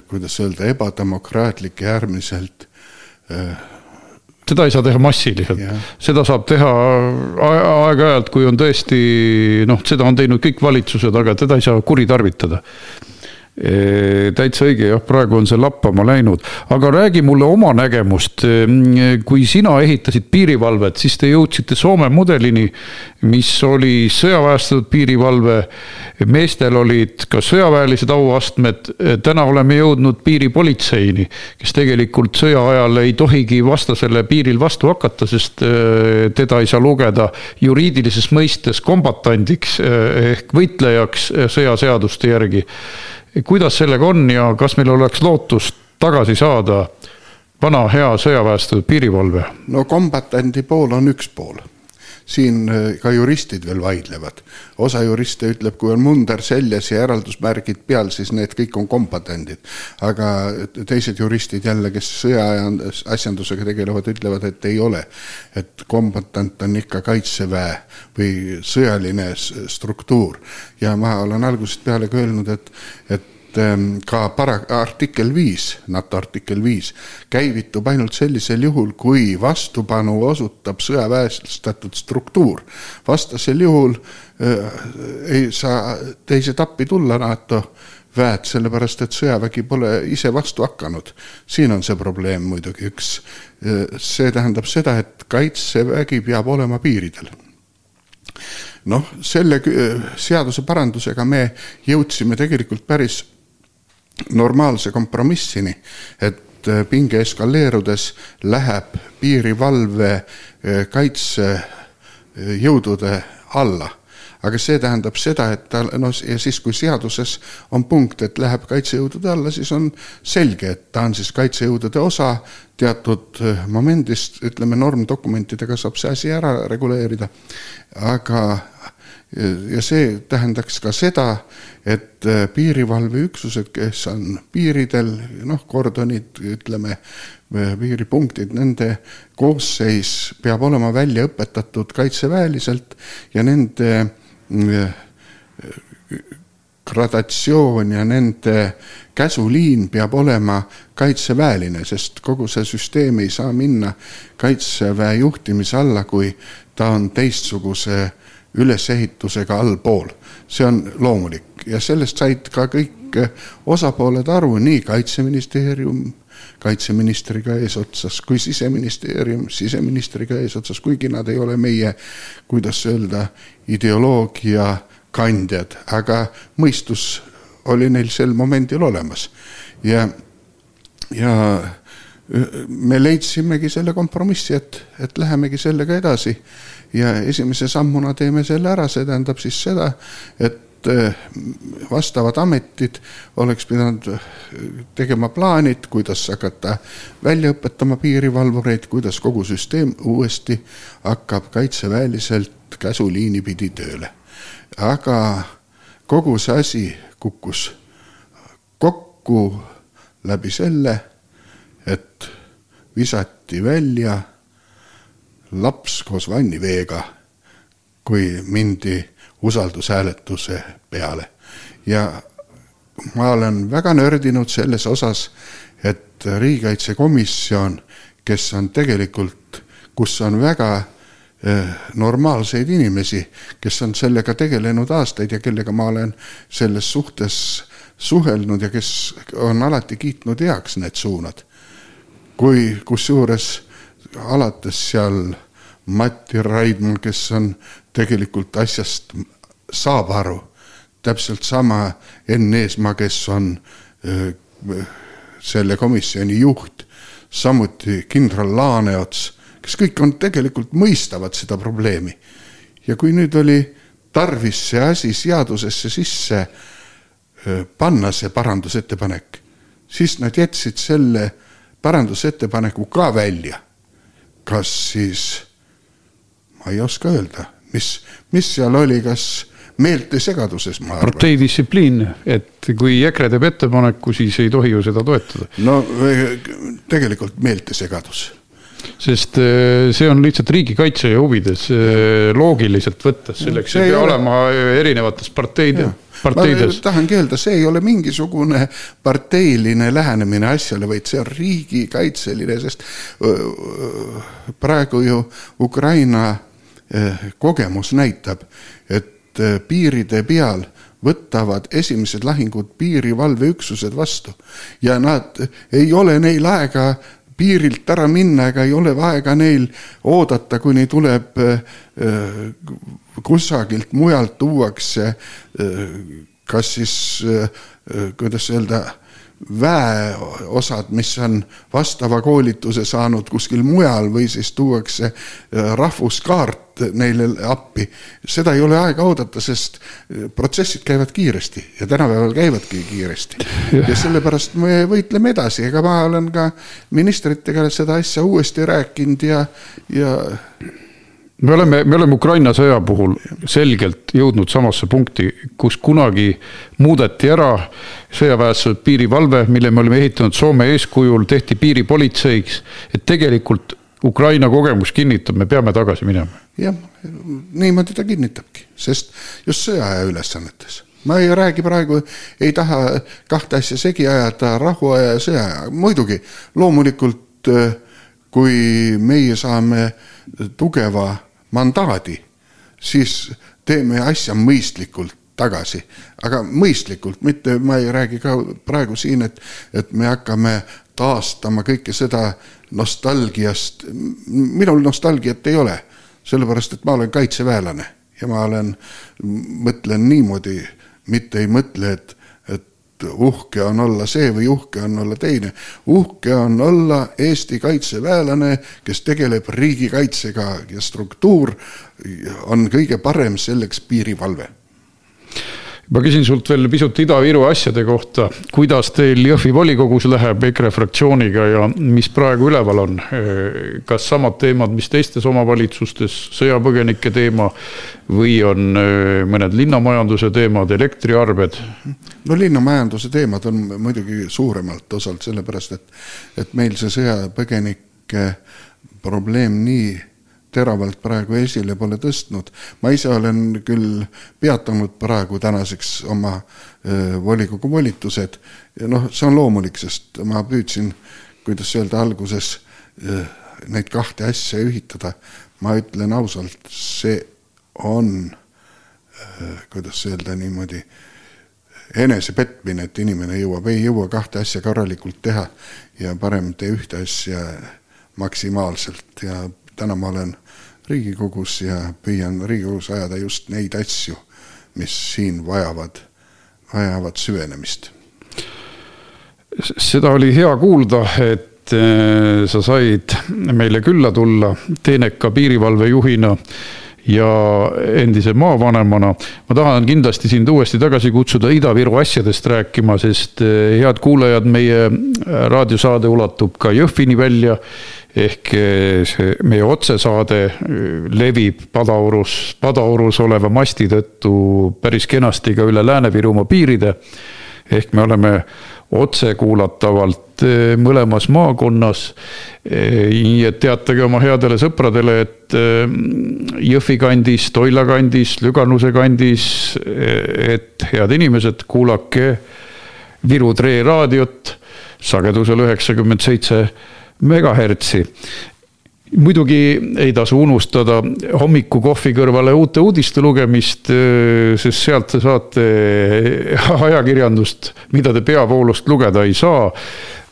D: kuidas öelda, ebademokraatlik ja äärmiselt
B: seda ei saa teha massiliselt, seda saab teha aeg-ajalt, kui on tõesti noh, seda on teinud kõik valitsused, aga teda ei saa kuritarvitada täitsa õige, jah, praegu on see lappama läinud, aga räägi mulle oma nägemust. kui sina ehitasid piirivalvet, siis te jõudsite Soome mudelini, mis oli sõjaväestatud piirivalve. meestel olid ka sõjaväelised auastmed. täna oleme jõudnud piiripolitseini, kes tegelikult sõja ajal ei tohigi vastasele piiril vastu hakata, sest teda ei saa lugeda juriidilises mõistes kombatandiks ehk võitlejaks sõjaseaduste järgi kuidas sellega on ja kas meil oleks lootust tagasi saada vana hea sõjaväestatud piirivalve?
D: no kombatandi pool on üks pool siin äh, ka juristid veel vaidlevad. osa juriste ütleb, kui on munder seljas ja eraldusmärgid peal, siis need kõik on kombatandid. aga teised juristid jälle, kes sõjaasjandusega tegelevad, ütlevad, et ei ole. et kombatant on ikka kaitseväe või sõjaline struktuur ja ma olen algusest peale ka öelnud, et, et Ähm, ka para-, artikkel viis, NATO artikkel viis, käivitub ainult sellisel juhul, kui vastupanu osutab sõjaväestatud struktuur. vastasel juhul äh, ei saa teised appi tulla NATO väed, sellepärast et sõjavägi pole ise vastu hakanud. siin on see probleem muidugi üks. Äh, see tähendab seda, et kaitsevägi peab olema piiridel noh, selle seaduseparandusega me jõudsime tegelikult päris normaalse kompromissini, et pinge eskaleerudes läheb piirivalve kaitsejõudude alla. Aga see tähendab seda, et ta no ja siis, kui seaduses on punkt, et läheb kaitsejõudude alla, siis on selge, et ta on siis kaitsejõudude osa, teatud momendist, ütleme, normdokumentidega saab see asi ära reguleerida, aga ja see tähendaks ka seda, et äh, piirivalveüksused, kes on piiridel, noh, kordonid, ütleme, äh, piiripunktid, nende koosseis peab olema välja õpetatud kaitseväeliselt ja nende gradatsioon ja nende käsuliin peab olema kaitseväeline, sest kogu see süsteem ei saa minna kaitseväe juhtimise alla, kui ta on teistsuguse ülesehitusega allpool. see on loomulik ja sellest said ka kõik osapooled aru, nii Kaitseministeerium, kaitseministriga eesotsas kui siseministeerium siseministriga eesotsas, kuigi nad ei ole meie, kuidas öelda, ideoloogia kandjad, aga mõistus oli neil sel momendil olemas. ja, ja me leidsimegi selle kompromissi, et, et lähemegi sellega edasi ja esimese sammuna teeme selle ära, see tähendab siis seda, et Eh, vastavad ametid oleks pidanud eh, tegema plaanid, kuidas hakata välja õpetama piirivalvureid, kuidas kogu süsteem uuesti hakkab kaitseväeliselt käsuliini pidi tööle. aga kogu see asi kukkus kokku läbi selle, et visati välja laps koos vanniveega, kui mindi usaldushääletuse peale. ja ma olen väga nördinud selles osas, et riigikaitsekomisjon, kes on tegelikult, kus on väga eh, normaalseid inimesi, kes on sellega tegelenud aastaid ja kellega ma olen selles suhtes suhelnud ja kes on alati kiitnud heaks need suunad. Kui kusjuures alates seal Mati Raidma, kes on tegelikult asjast saab aru. täpselt sama Enn Eesmaa, kes on öö, selle komisjoni juht, samuti kindral Laaneots, kes kõik on tegelikult mõistavad seda probleemi. ja kui nüüd oli tarvis see asi seadusesse sisse öö, panna, see parandusettepanek, siis nad jätsid selle parandusettepaneku ka välja. kas siis, ma ei oska öelda, mis, mis seal oli, kas meeltesegaduses, ma arvan.
B: parteidistsipliin, et kui EKRE teeb ettepaneku, siis ei tohi ju seda toetada.
D: no tegelikult meeltesegadus
B: sest äh, see on lihtsalt riigikaitse huvides äh, loogiliselt võttes, selleks ei pea ole... olema erinevates parteide, parteides.
D: tahangi öelda, see ei ole mingisugune parteiline lähenemine asjale, vaid see on riigikaitseline, sest praegu ju Ukraina kogemus näitab, et piiride peal võtavad esimesed lahingud piirivalveüksused vastu. Ja nad, ei ole neil aega piirilt ära minna ega ei ole aega neil oodata, kuni tuleb äh, äh, kusagilt mujalt tuuakse kas siis, kuidas öelda väeosad, mis on vastava koolituse saanud kuskil mujal või siis tuuakse äh, rahvuskaart neile appi. seda ei ole aega oodata, sest äh, protsessid käivad kiiresti ja tänapäeval käivadki kiiresti. ja sellepärast me võitleme edasi, ega ma olen ka ministritega seda asja uuesti rääkinud ja, ja
B: me oleme, me oleme Ukraina sõja puhul selgelt jõudnud samasse punkti, kus kunagi muudeti ära sõjaväes piirivalve, mille me oleme ehitanud Soome eeskujul, tehti piiripolitseiks. et tegelikult Ukraina kogemus kinnitab, me peame tagasi minema.
D: jah, niimoodi ta kinnitabki, sest just sõjaaja ülesannetes ma ei räägi praegu, ei taha kahte asja segi ajada, rahuaja ja sõjaaja, muidugi loomulikult kui meie saame tugeva mandaadi, siis teeme asja mõistlikult tagasi, aga mõistlikult, mitte ma ei räägi ka praegu siin, et, et me hakkame taastama kõike seda nostalgiast. minul nostalgiat ei ole, sellepärast et ma olen kaitseväelane ja ma olen, mõtlen niimoodi, mitte ei mõtle, et, uhke on olla see või uhke on olla teine. uhke on olla Eesti kaitseväelane, kes tegeleb riigikaitsega ja struktuur on kõige parem selleks piirivalve
B: ma küsin sult veel pisut Ida-Viru asjade kohta. kuidas teil Jõhvi volikogus läheb EKRE fraktsiooniga ja mis praegu üleval on? kas samad teemad, mis teistes omavalitsustes, sõjapõgenike teema või on äh, mõned linnamajanduse teemad, elektriarved?
D: no linnamajanduse teemad on muidugi suuremalt osalt sellepärast, et, et meil see sõjapõgenike probleem nii teravalt praegu esile pole tõstnud. ma ise olen küll peatanud praegu tänaseks oma volikogu volitused noh, see on loomulik, sest ma püüdsin, kuidas öelda, alguses neid kahte asja ühitada. ma ütlen ausalt, see on, kuidas öelda niimoodi, enesepetmine, et inimene jõuab, ei jõua kahte asja korralikult teha ja parem tee ühte asja maksimaalselt ja täna ma olen Riigikogus ja püüan Riigikogus ajada just neid asju, mis siin vajavad, vajavad süvenemist.
B: seda oli hea kuulda, et eh, sa said meile külla tulla teeneka piirivalvejuhina ja endise maavanemana. ma tahan kindlasti sind uuesti tagasi kutsuda Ida-Viru asjadest rääkima, sest eh, head kuulajad, meie raadiosaade ulatub ka Jõhvini välja ehk eh, see meie otsesaade eh, levib Padaorus, Padaorus oleva masti tõttu päris kenasti ka üle Lääne-Virumaa piiride. ehk me oleme otsekuulatavalt eh, mõlemas maakonnas. nii et teatage oma headele sõpradele, et Jõhvi kandis, Toila kandis, Lüganuse kandis, et head inimesed, kuulake Viru Tre raadiot sagedusel üheksakümmend seitse megahertsi muidugi ei tasu unustada hommikukohvi kõrvale uute uudiste lugemist, sest sealt te saate ajakirjandust, mida te peavoolust lugeda ei saa.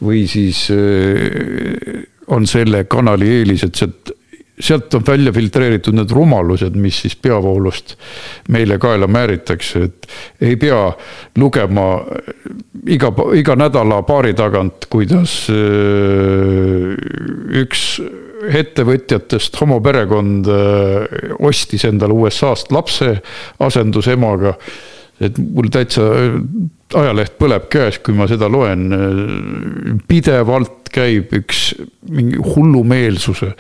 B: või siis on selle kanali eelis, et sealt, sealt on välja filtreeritud need rumalused, mis siis peavoolust meile kaela määritakse, et ei pea lugema iga, iga nädala paari tagant, kuidas äh, üks ettevõtjatest homoperekond äh, ostis endale USA-st lapse asendusemaga. et mul täitsa ajaleht põleb käes, kui ma seda loen. pidevalt käib üks mingi hullumeelsuse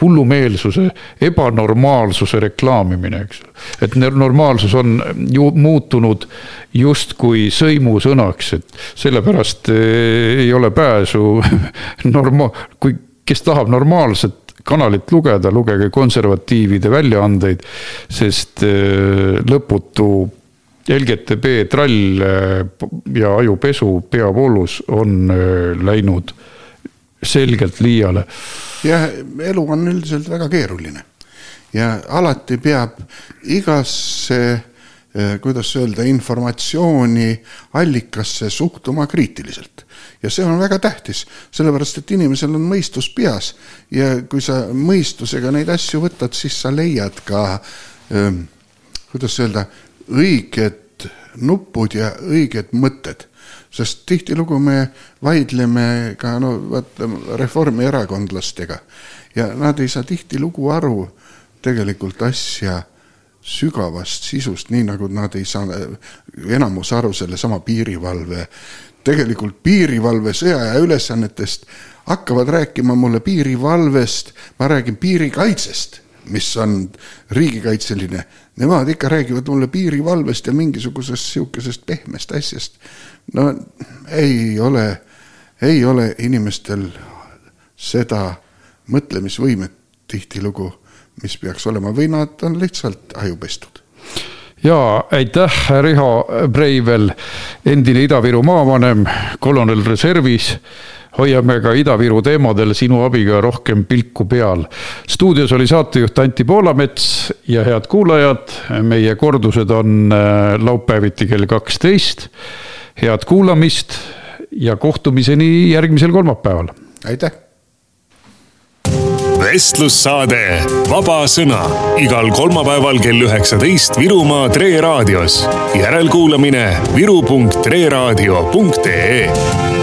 B: hullumeelsuse, ebanormaalsuse reklaamimine, eks. et normaalsus on ju muutunud justkui sõimusõnaks, et sellepärast eh, ei ole pääsu norma-, kui, kes tahab normaalset kanalit lugeda, lugege konservatiivide väljaandeid, sest eh, lõputu LGTB trall eh, ja ajupesu peavoolus on läinud selgelt liiale
D: jah, elu on üldiselt väga keeruline. Ja alati peab igasse eh, kuidas öelda, informatsiooni allikasse suhtuma kriitiliselt. ja see on väga tähtis, sellepärast et inimesel on mõistus peas. Ja kui sa mõistusega neid asju võtad, siis sa leiad ka, ehm, kuidas öelda, õiged nupud ja õiged mõtted sest tihtilugu me vaidleme ka no vaata reformierakondlastega. Ja nad ei saa tihtilugu aru tegelikult asja sügavast sisust, nii nagu nad ei saa enamus aru sellesama piirivalve, tegelikult piirivalve sõjaaja ülesannetest hakkavad rääkima mulle piirivalvest, ma räägin piirikaitsest, mis on riigikaitseline. Nemad ikka räägivad mulle piirivalvest ja mingisugusest sihukesest pehmest asjast no ei ole, ei ole inimestel seda mõtlemisvõimet tihtilugu, mis peaks olema või nad on lihtsalt ajupestud
B: ja aitäh, Riho Breivel, endine Ida-Viru maavanem, kolonel reservis. hoiame ka Ida-Viru teemadel sinu abiga rohkem pilku peal. stuudios oli saatejuht Anti Poolamets ja head kuulajad, meie kordused on äh, laupäeviti kell kaksteist head kuulamist ja kohtumiseni järgmisel kolmapäeval.
D: aitäh.
A: vestlussaade Vaba Sõna igal kolmapäeval kell üheksateist Virumaa Tre raadios. järelkuulamine viru.treraadio.ee